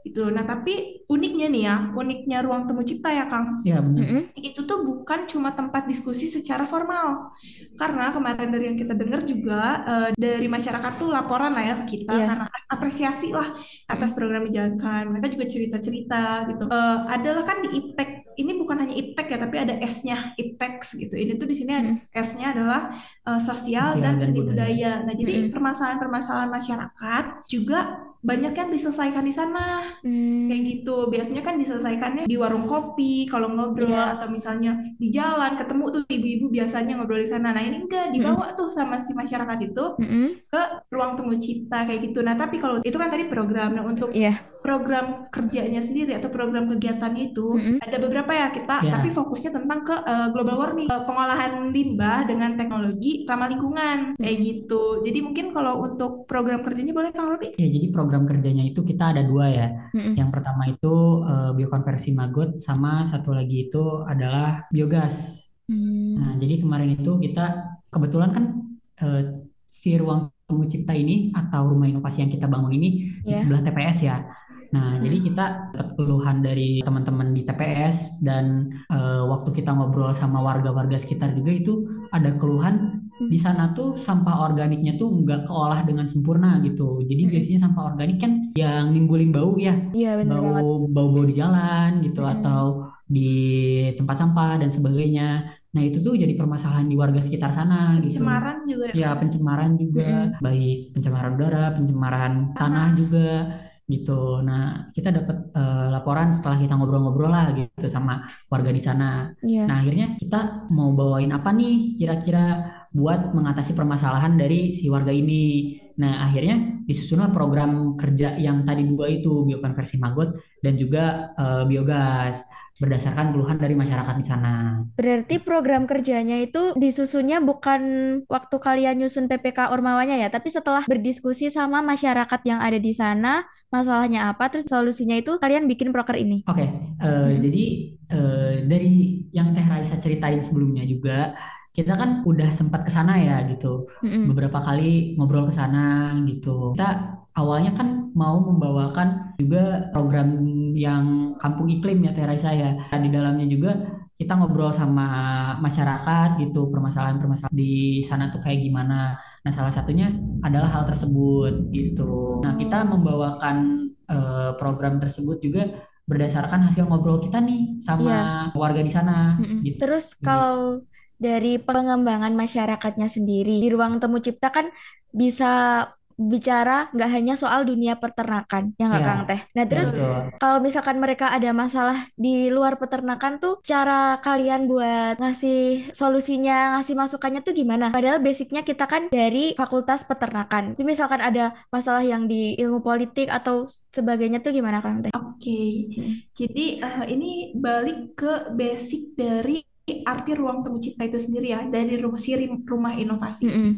itu nah tapi uniknya nih ya uniknya ruang temu cipta ya Kang. Ya benar. Itu tuh bukan cuma tempat diskusi secara formal. Karena kemarin dari yang kita dengar juga uh, dari masyarakat tuh laporan lah ya kita yeah. karena apresiasi lah atas program dijalankan. Mereka juga cerita cerita gitu. Uh, adalah kan di IPTEK ini bukan hanya iptek ya tapi ada S-nya iptex gitu. Ini tuh di sini hmm. S-nya adalah uh, sosial, sosial dan, dan seni budaya. budaya. Nah jadi hmm. permasalahan-permasalahan masyarakat juga banyak yang diselesaikan di sana hmm. kayak gitu biasanya kan diselesaikannya di warung kopi kalau ngobrol yeah. atau misalnya di jalan ketemu tuh ibu-ibu biasanya ngobrol di sana nah ini enggak dibawa hmm. tuh sama si masyarakat itu hmm. ke ruang temu cipta kayak gitu nah tapi kalau itu kan tadi programnya untuk yeah. program kerjanya sendiri atau program kegiatannya itu hmm. ada beberapa ya kita yeah. tapi fokusnya tentang ke uh, global warming uh, pengolahan limbah dengan teknologi ramah lingkungan kayak gitu jadi mungkin kalau untuk program kerjanya boleh kalau lebih ya jadi program program kerjanya itu kita ada dua ya. Mm-hmm. Yang pertama itu uh, biokonversi maggot sama satu lagi itu adalah biogas. Mm. Nah, jadi kemarin itu kita kebetulan kan uh, si ruang tunggu cipta ini atau rumah inovasi yang kita bangun ini yeah. di ya. sebelah TPS ya. Nah, hmm. jadi kita dapat keluhan dari teman-teman di TPS dan uh, waktu kita ngobrol sama warga-warga sekitar juga itu ada keluhan di sana tuh sampah organiknya tuh nggak keolah dengan sempurna gitu. Jadi hmm. biasanya sampah organik kan yang nimbulin bau ya, iya, bau bau bau di jalan gitu hmm. atau di tempat sampah dan sebagainya. Nah itu tuh jadi permasalahan di warga sekitar sana gitu. Pencemaran juga. Ya pencemaran juga, hmm. baik pencemaran udara, pencemaran tanah, tanah juga gitu. Nah, kita dapat uh, laporan setelah kita ngobrol-ngobrol lah gitu sama warga di sana. Yeah. Nah, akhirnya kita mau bawain apa nih kira-kira buat mengatasi permasalahan dari si warga ini. Nah, akhirnya disusunlah program kerja yang tadi dua itu, biokonversi maggot dan juga uh, biogas berdasarkan keluhan dari masyarakat di sana. Berarti program kerjanya itu disusunnya bukan waktu kalian nyusun PPK Ormawanya ya, tapi setelah berdiskusi sama masyarakat yang ada di sana, masalahnya apa, terus solusinya itu kalian bikin proker ini. Oke, okay, uh, hmm. jadi uh, dari yang Teh Raisa ceritain sebelumnya juga, kita kan udah sempat ke sana ya gitu, hmm. beberapa kali ngobrol ke sana gitu. Kita awalnya kan mau membawakan juga program yang kampung iklim ya Teh Raisa ya. Di dalamnya juga kita ngobrol sama masyarakat gitu permasalahan-permasalahan di sana tuh kayak gimana. Nah salah satunya adalah hal tersebut gitu. Nah kita membawakan uh, program tersebut juga berdasarkan hasil ngobrol kita nih sama yeah. warga di sana. Mm -mm. Gitu. Terus kalau dari pengembangan masyarakatnya sendiri di ruang temu cipta kan bisa bicara nggak hanya soal dunia peternakan yang nggak ya, Kang Teh. Nah terus kalau misalkan mereka ada masalah di luar peternakan tuh cara kalian buat ngasih solusinya ngasih masukannya tuh gimana? Padahal basicnya kita kan dari fakultas peternakan. Jadi misalkan ada masalah yang di ilmu politik atau sebagainya tuh gimana Kang Teh? Oke, okay. hmm. jadi uh, ini balik ke basic dari arti ruang temu cipta itu sendiri ya dari rumah siri rumah inovasi. -hmm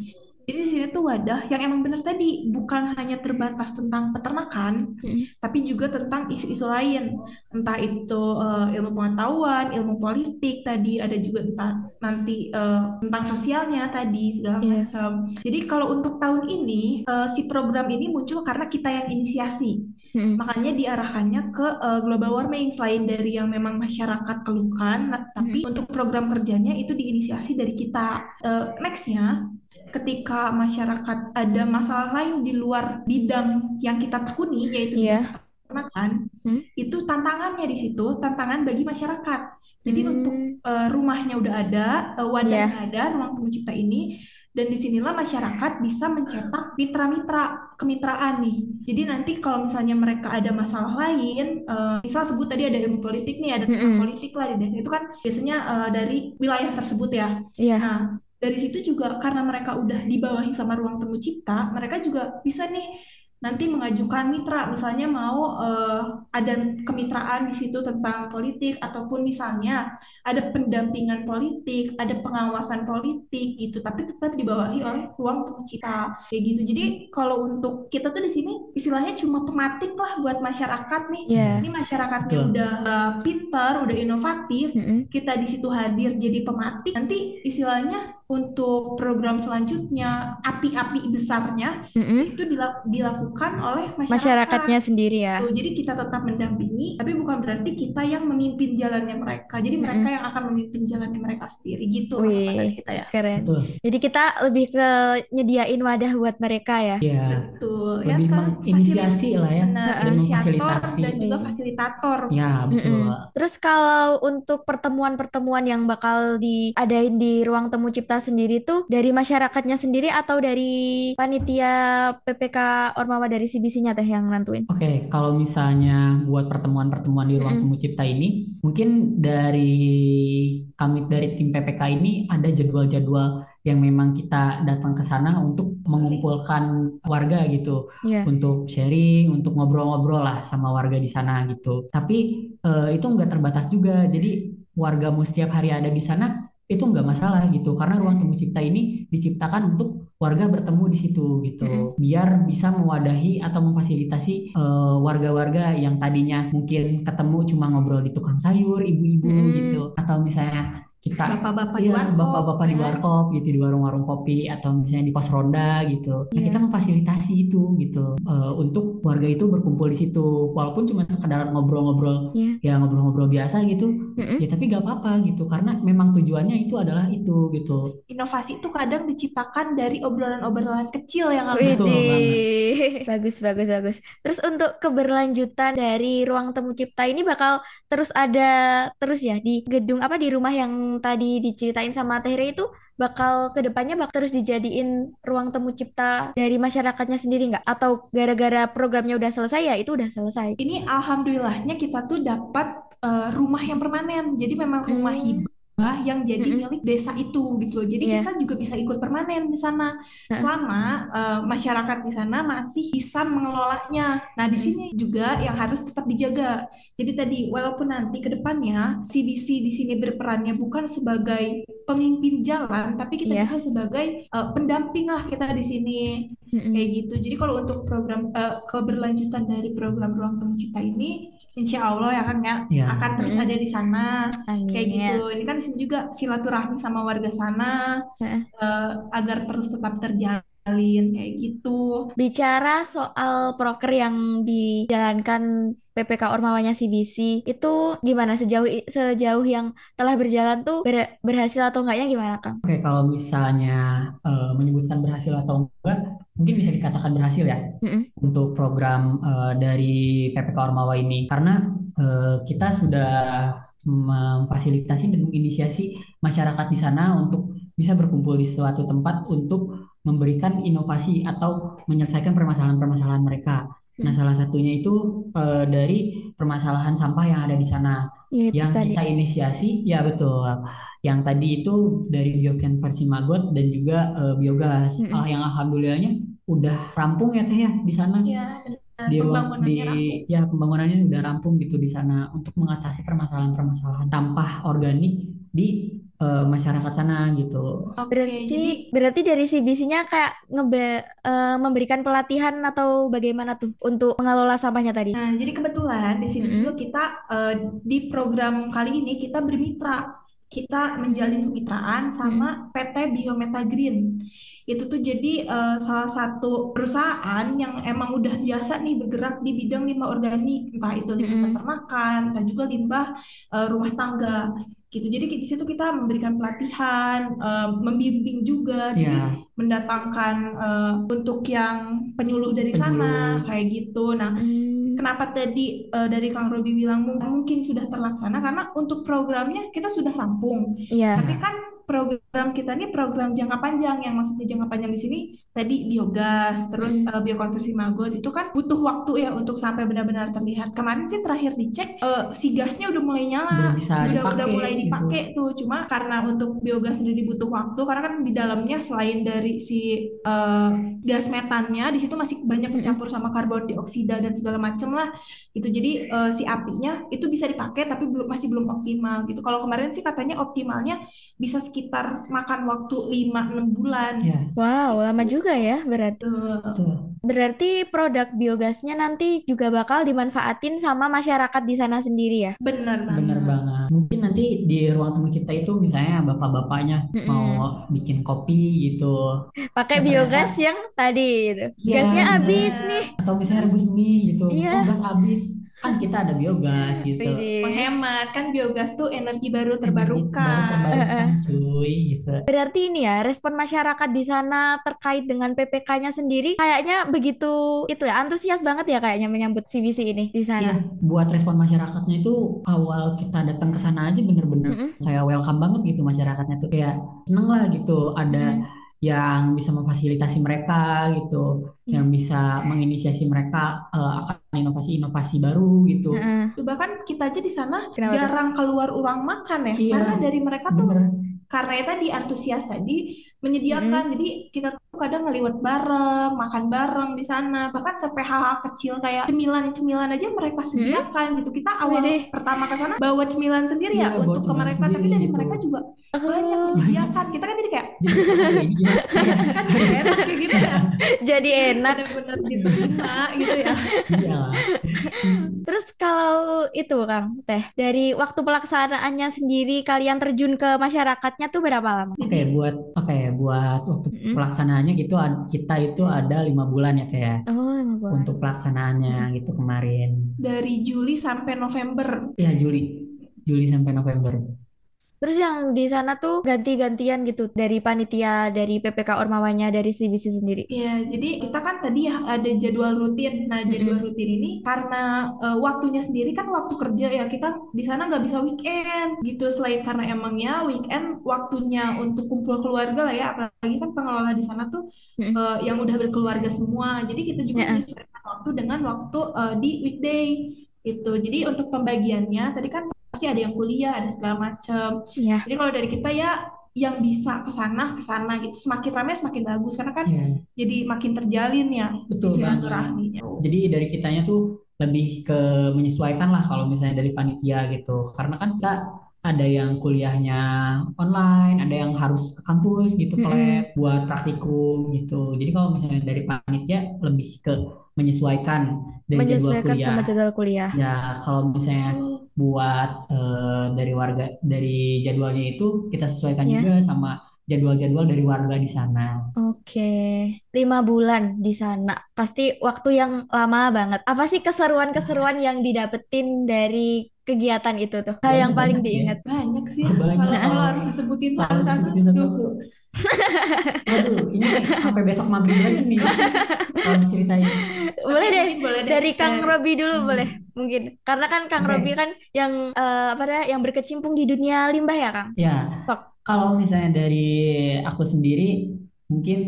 jadi di sini tuh wadah yang emang bener tadi bukan hanya terbatas tentang peternakan, hmm. tapi juga tentang isu-isu lain, entah itu uh, ilmu pengetahuan, ilmu politik tadi ada juga entah nanti uh, tentang sosialnya tadi segala yeah. macam. Jadi kalau untuk tahun ini uh, si program ini muncul karena kita yang inisiasi. Hmm. Makanya diarahkannya ke uh, global warming selain dari yang memang masyarakat keluhkan, tapi hmm. untuk program kerjanya itu diinisiasi dari kita. Uh, nextnya ketika masyarakat ada masalah lain di luar bidang yang kita tekuni yaitu yeah. peternakan hmm? itu tantangannya di situ tantangan bagi masyarakat jadi hmm. untuk uh, rumahnya udah ada uh, wadahnya yeah. ada ruang temu cipta ini dan di sinilah masyarakat bisa mencetak mitra-mitra kemitraan nih. Jadi nanti kalau misalnya mereka ada masalah lain, uh, misal sebut tadi ada ilmu politik nih, ada mm -hmm. politik lah di desa itu kan biasanya uh, dari wilayah tersebut ya. Yeah. Nah dari situ juga karena mereka udah dibawahi sama ruang temu cipta, mereka juga bisa nih nanti mengajukan mitra, misalnya mau uh, ada kemitraan di situ tentang politik ataupun misalnya ada pendampingan politik, ada pengawasan politik gitu, tapi tetap dibawahi oleh ruang temu cipta kayak gitu. Jadi kalau untuk kita tuh di sini istilahnya cuma pematik lah buat masyarakat nih. Yeah. Ini masyarakatnya Betul. udah uh, pintar, udah inovatif, mm -hmm. kita di situ hadir jadi pematik. Nanti istilahnya untuk program selanjutnya api-api besarnya mm -hmm. itu dilakukan oleh masyarakat. masyarakatnya sendiri ya. So, jadi kita tetap mendampingi, tapi bukan berarti kita yang memimpin jalannya mereka. Jadi mm -hmm. mereka yang akan memimpin jalannya mereka sendiri gitu Wih, kita ya. Keren. Betul. Jadi kita lebih ke nyediain wadah buat mereka ya. Iya. Betul. Ya, lebih ya, menginisiasi lah ya dan memfasilitasi dan juga fasilitator. Ya betul. Mm -hmm. Terus kalau untuk pertemuan-pertemuan yang bakal diadain di ruang temu cipta sendiri tuh dari masyarakatnya sendiri atau dari panitia PPK Ormawa dari CBC-nya teh yang nentuin? Oke, okay, kalau misalnya buat pertemuan-pertemuan di ruang mm -hmm. temu cipta ini, mungkin dari kami dari tim PPK ini ada jadwal-jadwal yang memang kita datang ke sana untuk mengumpulkan warga gitu, yeah. untuk sharing, untuk ngobrol-ngobrol lah sama warga di sana gitu. Tapi uh, itu nggak terbatas juga, jadi warga setiap hari ada di sana itu nggak masalah gitu karena ruang temu cipta ini diciptakan untuk warga bertemu di situ gitu mm. biar bisa mewadahi atau memfasilitasi eh, warga-warga yang tadinya mungkin ketemu cuma ngobrol di tukang sayur ibu-ibu mm. gitu atau misalnya kita bapak-bapak ya, di bapak-bapak di warkop gitu di warung-warung kopi atau misalnya di pos ronda gitu. Nah, kita memfasilitasi itu gitu. Uh, untuk warga itu berkumpul di situ. Walaupun cuma sekedar ngobrol-ngobrol yeah. ya ngobrol-ngobrol biasa gitu. Mm-hmm. ya tapi gak apa-apa gitu karena memang tujuannya itu adalah itu gitu. Inovasi itu kadang diciptakan dari obrolan-obrolan kecil yang betul [LAUGHS] bagus bagus bagus. Terus untuk keberlanjutan dari ruang temu cipta ini bakal terus ada terus ya di gedung apa di rumah yang tadi diceritain sama Tehri itu bakal ke depannya bakal terus dijadiin ruang temu cipta dari masyarakatnya sendiri nggak? Atau gara-gara programnya udah selesai ya itu udah selesai? Ini alhamdulillahnya kita tuh dapat uh, rumah yang permanen. Jadi memang rumah hmm. hibah yang jadi mm -hmm. milik desa itu gitu. Jadi yeah. kita juga bisa ikut permanen di sana selama uh, masyarakat di sana masih bisa mengelolanya. Nah, di sini juga yang harus tetap dijaga. Jadi tadi walaupun nanti ke depannya CBC di sini berperannya bukan sebagai pemimpin jalan, tapi kita yeah. juga sebagai uh, pendamping lah kita di sini. Mm-hmm. kayak gitu. Jadi kalau untuk program uh, keberlanjutan dari program ruang temu cipta ini, insya Allah ya kan ya yeah. akan terus mm-hmm. ada di sana Amin. kayak gitu. Ini kan sini juga silaturahmi sama warga sana uh, agar terus tetap terjalin kayak gitu. Bicara soal proker yang dijalankan PPK Ormawanya CBC itu gimana sejauh sejauh yang telah berjalan tuh ber, berhasil atau enggaknya gimana Kang? Oke kalau misalnya uh, menyebutkan berhasil atau enggak mungkin bisa dikatakan berhasil ya mm -hmm. untuk program uh, dari PPK Ormawa ini karena uh, kita sudah memfasilitasi dan menginisiasi masyarakat di sana untuk bisa berkumpul di suatu tempat untuk memberikan inovasi atau menyelesaikan permasalahan-permasalahan mereka. Nah, salah satunya itu uh, dari permasalahan sampah yang ada di sana. Ya, yang tadi. kita inisiasi, ya betul. Yang tadi itu dari biogen versi Magot dan juga uh, biogas. Mm -hmm. uh, yang alhamdulillahnya udah rampung ya teh ya di sana. Ya, di ruang di rampung. ya pembangunannya udah rampung gitu di sana untuk mengatasi permasalahan-permasalahan sampah organik di uh, masyarakat sana gitu. Oke, berarti jadi... berarti dari CBC-nya kayak ngebe uh, memberikan pelatihan atau bagaimana tuh untuk mengelola sampahnya tadi? Nah, jadi kebetulan di sini mm -hmm. juga kita uh, di program kali ini kita bermitra kita menjalin kemitraan sama PT Biometa Green. Itu tuh jadi uh, salah satu perusahaan yang emang udah biasa nih bergerak di bidang limbah organik, entah itu limbah peternakan, entah juga limbah uh, rumah tangga gitu. Jadi di situ kita memberikan pelatihan, uh, membimbing juga, yeah. jadi mendatangkan uh, untuk yang penyuluh dari penyuluh. sana kayak gitu. Nah, mm kenapa tadi uh, dari Kang Robi bilang mungkin sudah terlaksana karena untuk programnya kita sudah rampung. Iya. Tapi kan program kita ini program jangka panjang yang maksudnya jangka panjang di sini tadi biogas terus hmm. uh, biokonversi maggot itu kan butuh waktu ya untuk sampai benar-benar terlihat kemarin sih terakhir dicek uh, si gasnya udah mulai nyala bisa udah, udah mulai gitu. dipakai gitu. tuh cuma karena untuk biogas sendiri butuh waktu karena kan di dalamnya selain dari si uh, gas metannya di situ masih banyak mencampur sama karbon dioksida dan segala macam lah itu jadi uh, si apinya itu bisa dipakai tapi belum masih belum optimal gitu kalau kemarin sih katanya optimalnya bisa sekitar makan waktu 5-6 bulan yeah. wow lama juga juga ya berarti. Betul. Berarti produk biogasnya nanti juga bakal dimanfaatin sama masyarakat di sana sendiri ya? Benar banget. Benar banget. Mungkin nanti di ruang temu cipta itu misalnya bapak-bapaknya mm -mm. mau bikin kopi gitu. Pakai biogas yang tadi gitu. Ya, Gasnya habis nih. Atau misalnya rebus mie gitu. Iya. Oh, gas habis kan kita ada biogas gitu. Menghemat kan biogas tuh energi baru terbarukan, baru terbarukan cuy gitu. Berarti ini ya respon masyarakat di sana terkait dengan PPK-nya sendiri kayaknya begitu itu ya antusias banget ya kayaknya menyambut CBC ini di sana. Iya, buat respon masyarakatnya itu awal kita datang ke sana aja bener-bener mm -hmm. kayak welcome banget gitu masyarakatnya tuh. Kayak seneng lah gitu ada mm -hmm yang bisa memfasilitasi mereka gitu, hmm. yang bisa menginisiasi mereka uh, akan inovasi-inovasi baru gitu. Hmm. Bahkan kita aja di sana Kenapa jarang itu? keluar uang makan ya, iya, karena dari mereka tuh karena itu tadi antusias tadi menyediakan hmm. jadi kita tuh kadang ngeliwat bareng makan bareng di sana bahkan sampai hal-hal kecil kayak cemilan-cemilan aja mereka sediakan hmm. gitu kita awal Wede. pertama ke sana bawa cemilan sendiri ya, ya untuk ke mereka tapi dari gitu. mereka juga. Banyak menyediakan kita kan jadi kayak [LAUGHS] [LAUGHS] kan jadi enak kayak gitu ya. [LAUGHS] Jadi enak. Benar-benar diterima gitu ya. Iya. Terus kalau itu kang teh dari waktu pelaksanaannya sendiri kalian terjun ke masyarakatnya tuh berapa lama? Oke okay, buat oke okay, buat waktu mm. pelaksanaannya gitu kita itu ada lima bulan ya kayak ya. oh, bulan. untuk pelaksanaannya mm. gitu kemarin. Dari Juli sampai November. Ya Juli. Juli sampai November Terus yang di sana tuh ganti-gantian gitu dari panitia, dari PPK Ormawanya, dari CBC sendiri. Iya, jadi kita kan tadi ya ada jadwal rutin. Nah, jadwal rutin ini karena uh, waktunya sendiri kan waktu kerja ya kita di sana nggak bisa weekend gitu. Selain karena emangnya weekend waktunya untuk kumpul keluarga lah ya, apalagi kan pengelola di sana tuh uh, yang udah berkeluarga semua. Jadi kita juga yeah. menyesuaikan waktu dengan waktu uh, di weekday itu. Jadi untuk pembagiannya tadi kan pasti ada yang kuliah, ada segala macam. Yeah. Jadi kalau dari kita ya yang bisa ke sana ke sana gitu semakin ramai semakin bagus karena kan yeah. jadi makin terjalin ya betul silaturahminya. Jadi dari kitanya tuh lebih ke menyesuaikan lah kalau misalnya dari panitia gitu karena kan kita ada yang kuliahnya online, ada yang harus ke kampus gitu, ke lab buat praktikum gitu. Jadi kalau misalnya dari panitia lebih ke menyesuaikan dari menyesuaikan jadwal kuliah. sama jadwal kuliah. Ya kalau misalnya buat uh, dari warga dari jadwalnya itu kita sesuaikan yeah. juga sama jadwal-jadwal dari warga di sana. Oke, lima bulan di sana pasti waktu yang lama banget. Apa sih keseruan-keseruan yang didapetin dari kegiatan itu tuh? Hal yang paling diingat. Ya. Banyak sih. Banyak. Kalau harus disebutin satu-satu. [LAUGHS] Aduh, ini sampai besok maghrib lagi nih kalau ceritain. Boleh deh, boleh deh. dari Kang Robi dulu hmm. boleh mungkin. Karena kan Kang okay. Robi kan yang uh, apa dah yang berkecimpung di dunia limbah ya, Kang? Ya. Tok. Kalau misalnya dari aku sendiri mungkin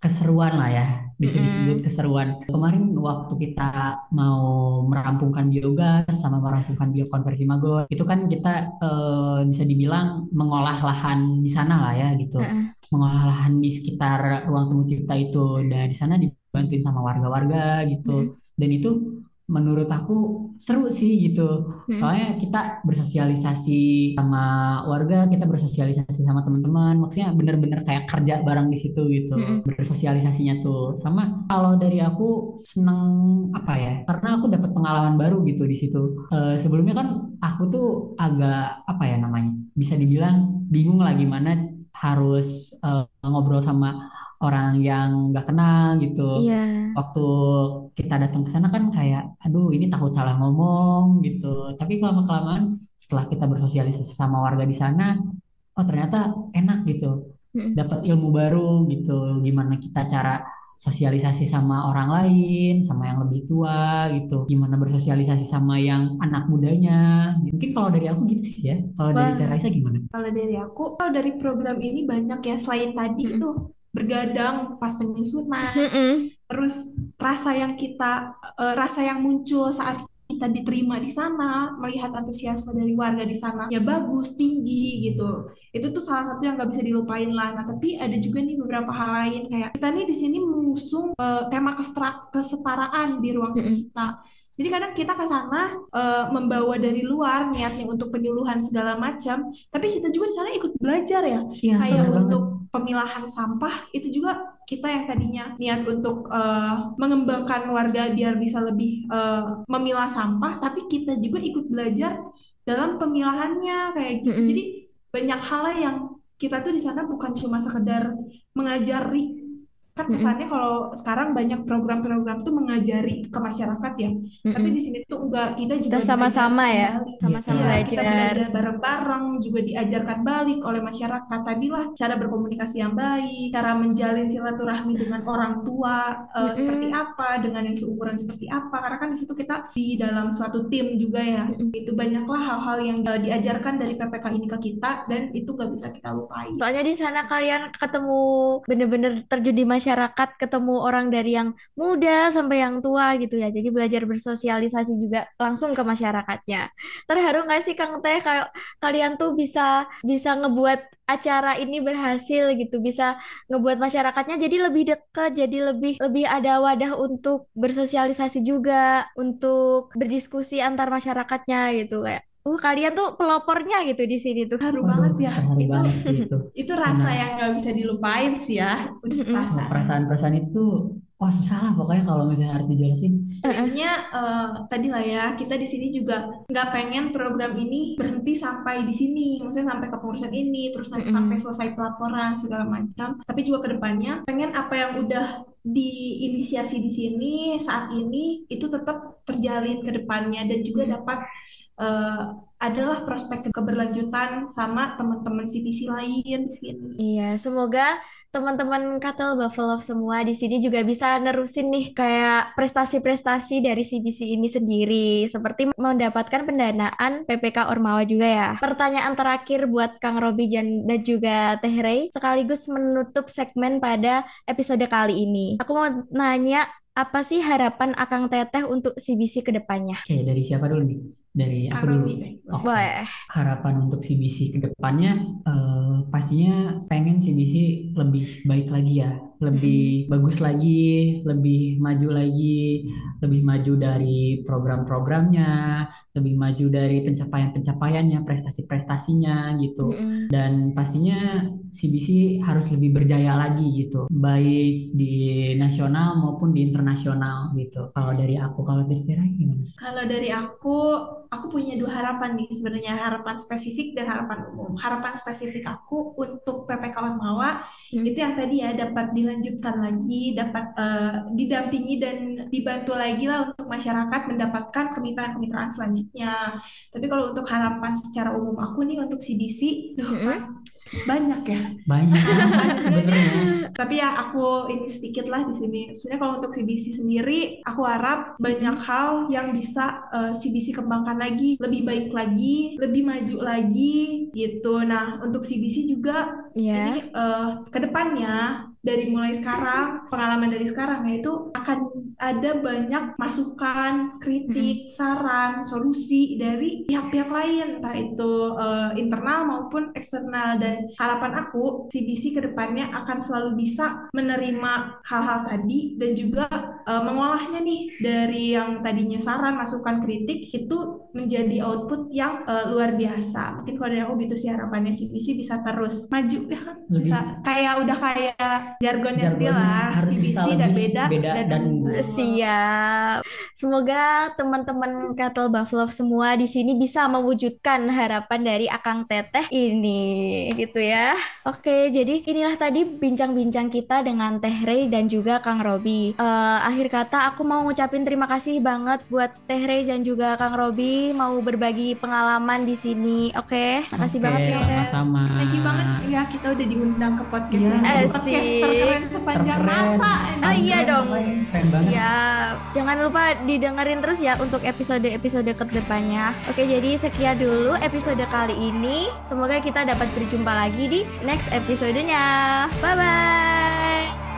keseruan lah ya bisa disebut keseruan. Kemarin waktu kita mau merampungkan biogas sama merampungkan biokonversi magor, itu kan kita eh, bisa dibilang mengolah lahan di sana lah ya gitu. Mengolah lahan di sekitar ruang temu cipta itu dan di sana dibantuin sama warga-warga gitu. Dan itu menurut aku seru sih gitu. Hmm. Soalnya kita bersosialisasi sama warga, kita bersosialisasi sama teman-teman. Maksudnya bener-bener kayak kerja bareng di situ gitu. Hmm. Bersosialisasinya tuh. Sama kalau dari aku seneng apa ya? Karena aku dapat pengalaman baru gitu di situ. Uh, sebelumnya kan aku tuh agak apa ya namanya? Bisa dibilang bingung lah gimana harus uh, ngobrol sama orang yang nggak kenal gitu. Iya. Waktu kita datang ke sana kan kayak, aduh ini takut salah ngomong gitu. Tapi kelama kelamaan setelah kita bersosialisasi sama warga di sana, oh ternyata enak gitu. Dapat ilmu baru gitu. Gimana kita cara sosialisasi sama orang lain, sama yang lebih tua gitu. Gimana bersosialisasi sama yang anak mudanya. Mungkin kalau dari aku gitu sih ya. Kalau dari Teresa gimana? Kalau dari aku, kalau dari program ini banyak ya selain tadi -hmm. itu bergadang pas penyusunan, terus rasa yang kita uh, rasa yang muncul saat kita diterima di sana, melihat antusiasme dari warga di sana ya bagus, tinggi gitu. Itu tuh salah satu yang nggak bisa dilupain lah. Nah tapi ada juga nih beberapa hal lain kayak kita nih di sini mengusung uh, tema kesetaraan di ruang kita jadi kadang kita ke sana uh, membawa dari luar niatnya untuk penyuluhan segala macam, tapi kita juga di sana ikut belajar ya. ya Kayak untuk banget. Pemilahan sampah itu juga kita yang tadinya niat untuk uh, mengembangkan warga biar bisa lebih uh, memilah sampah, tapi kita juga ikut belajar dalam pemilahannya kayak gitu. Mm -hmm. Jadi banyak hal yang kita tuh di sana bukan cuma sekedar mengajari kan kesannya mm-hmm. kalau sekarang banyak program-program tuh mengajari ke masyarakat ya mm-hmm. tapi di sini tuh enggak kita juga sama-sama ya sama-sama ya, kita belajar bareng-bareng juga diajarkan balik oleh masyarakat tadilah cara berkomunikasi yang baik cara menjalin silaturahmi dengan orang tua uh, mm-hmm. seperti apa dengan yang seumuran seperti apa karena kan di situ kita di dalam suatu tim juga ya mm-hmm. itu banyaklah hal-hal yang uh, diajarkan dari PPK ini ke kita dan itu gak bisa kita lupain soalnya di sana kalian ketemu bener-bener terjun di masyarakat ketemu orang dari yang muda sampai yang tua gitu ya. Jadi belajar bersosialisasi juga langsung ke masyarakatnya. Terharu nggak sih Kang Teh kayak kalian tuh bisa bisa ngebuat acara ini berhasil gitu bisa ngebuat masyarakatnya jadi lebih dekat jadi lebih lebih ada wadah untuk bersosialisasi juga untuk berdiskusi antar masyarakatnya gitu kayak uh kalian tuh pelopornya gitu di sini tuh. Haru banget ya. Haru itu banget sih itu. [LAUGHS] itu rasa nah, yang nggak bisa dilupain sih ya. Rasa. Perasaan-perasaan itu tuh wah susah lah pokoknya kalau misalnya harus dijelasin. Intinya uh, tadi lah ya kita di sini juga nggak pengen program ini berhenti sampai di sini. Maksudnya sampai ke pengurusan ini terus nanti sampai selesai pelaporan segala macam. Tapi juga ke depannya pengen apa yang udah diinisiasi di sini saat ini itu tetap terjalin ke depannya dan juga dapat uh, adalah prospek keberlanjutan sama teman-teman CPC lain di sini. Iya, semoga teman-teman Katel Buffalo semua di sini juga bisa nerusin nih kayak prestasi-prestasi dari CBC ini sendiri seperti mendapatkan pendanaan PPK Ormawa juga ya. Pertanyaan terakhir buat Kang Robi dan juga Teh Rey sekaligus menutup segmen pada episode kali ini. Aku mau nanya apa sih harapan Akang Teteh untuk CBC ke depannya? Oke, dari siapa dulu nih? Dari aku dulu. Oke. Boleh. Harapan untuk CBC ke depannya uh, pastinya pengen CBC lebih baik lagi ya lebih hmm. bagus lagi, lebih maju lagi, lebih maju dari program-programnya, lebih maju dari pencapaian-pencapaiannya, prestasi-prestasinya gitu. Hmm. Dan pastinya CBC harus lebih berjaya lagi gitu, baik di nasional maupun di internasional gitu. Kalau dari aku, kalau dari Vera gimana? Kalau dari aku, aku punya dua harapan nih sebenarnya, harapan spesifik dan harapan umum. Harapan spesifik aku untuk PPK Ormawa hmm. itu yang tadi ya dapat di dilanjutkan lagi, dapat uh, didampingi dan dibantu lagi lah untuk masyarakat mendapatkan kemitraan-kemitraan selanjutnya. Tapi kalau untuk harapan secara umum aku nih untuk CDC, mm -hmm banyak ya. Banyak [LAUGHS] sebenarnya tapi ya aku ini sedikit lah di sini. Sebenarnya kalau untuk CBC sendiri aku harap banyak hal yang bisa uh, eh, CBC kembangkan lagi lebih baik lagi lebih maju lagi gitu. Nah untuk CBC juga yeah. ini uh, ke depannya dari mulai sekarang pengalaman dari sekarang yaitu akan ada banyak masukan kritik hmm. saran solusi dari pihak-pihak lain entah itu uh, internal maupun eksternal dan harapan aku CBC ke depannya akan selalu bisa menerima hal-hal tadi dan juga uh, mengolahnya nih dari yang tadinya saran masukan kritik itu menjadi output yang uh, luar biasa. Mungkin kalau dari aku gitu sih harapannya CBC bisa terus maju ya. Kan bisa kayak udah kayak jargonnya sendiri lah CBC dan beda, beda dan, dan siap. Semoga teman-teman Cattle Buffalo semua di sini bisa mewujudkan harapan dari Akang Teteh ini gitu ya. Oke jadi inilah tadi bincang-bincang kita dengan Teh Rey dan juga Kang Robi. Uh, akhir kata aku mau ngucapin terima kasih banget buat Teh Rey dan juga Kang Robi mau berbagi pengalaman di sini oke okay? makasih okay, banget ya sama-sama thank you banget ya kita udah diundang ke podcast yeah. podcast terkeren sepanjang terkeren. masa. Oh iya dong. Siap. Jangan lupa didengerin terus ya untuk episode-episode ke depannya. Oke, jadi sekian dulu episode kali ini. Semoga kita dapat berjumpa lagi di next episodenya. Bye bye.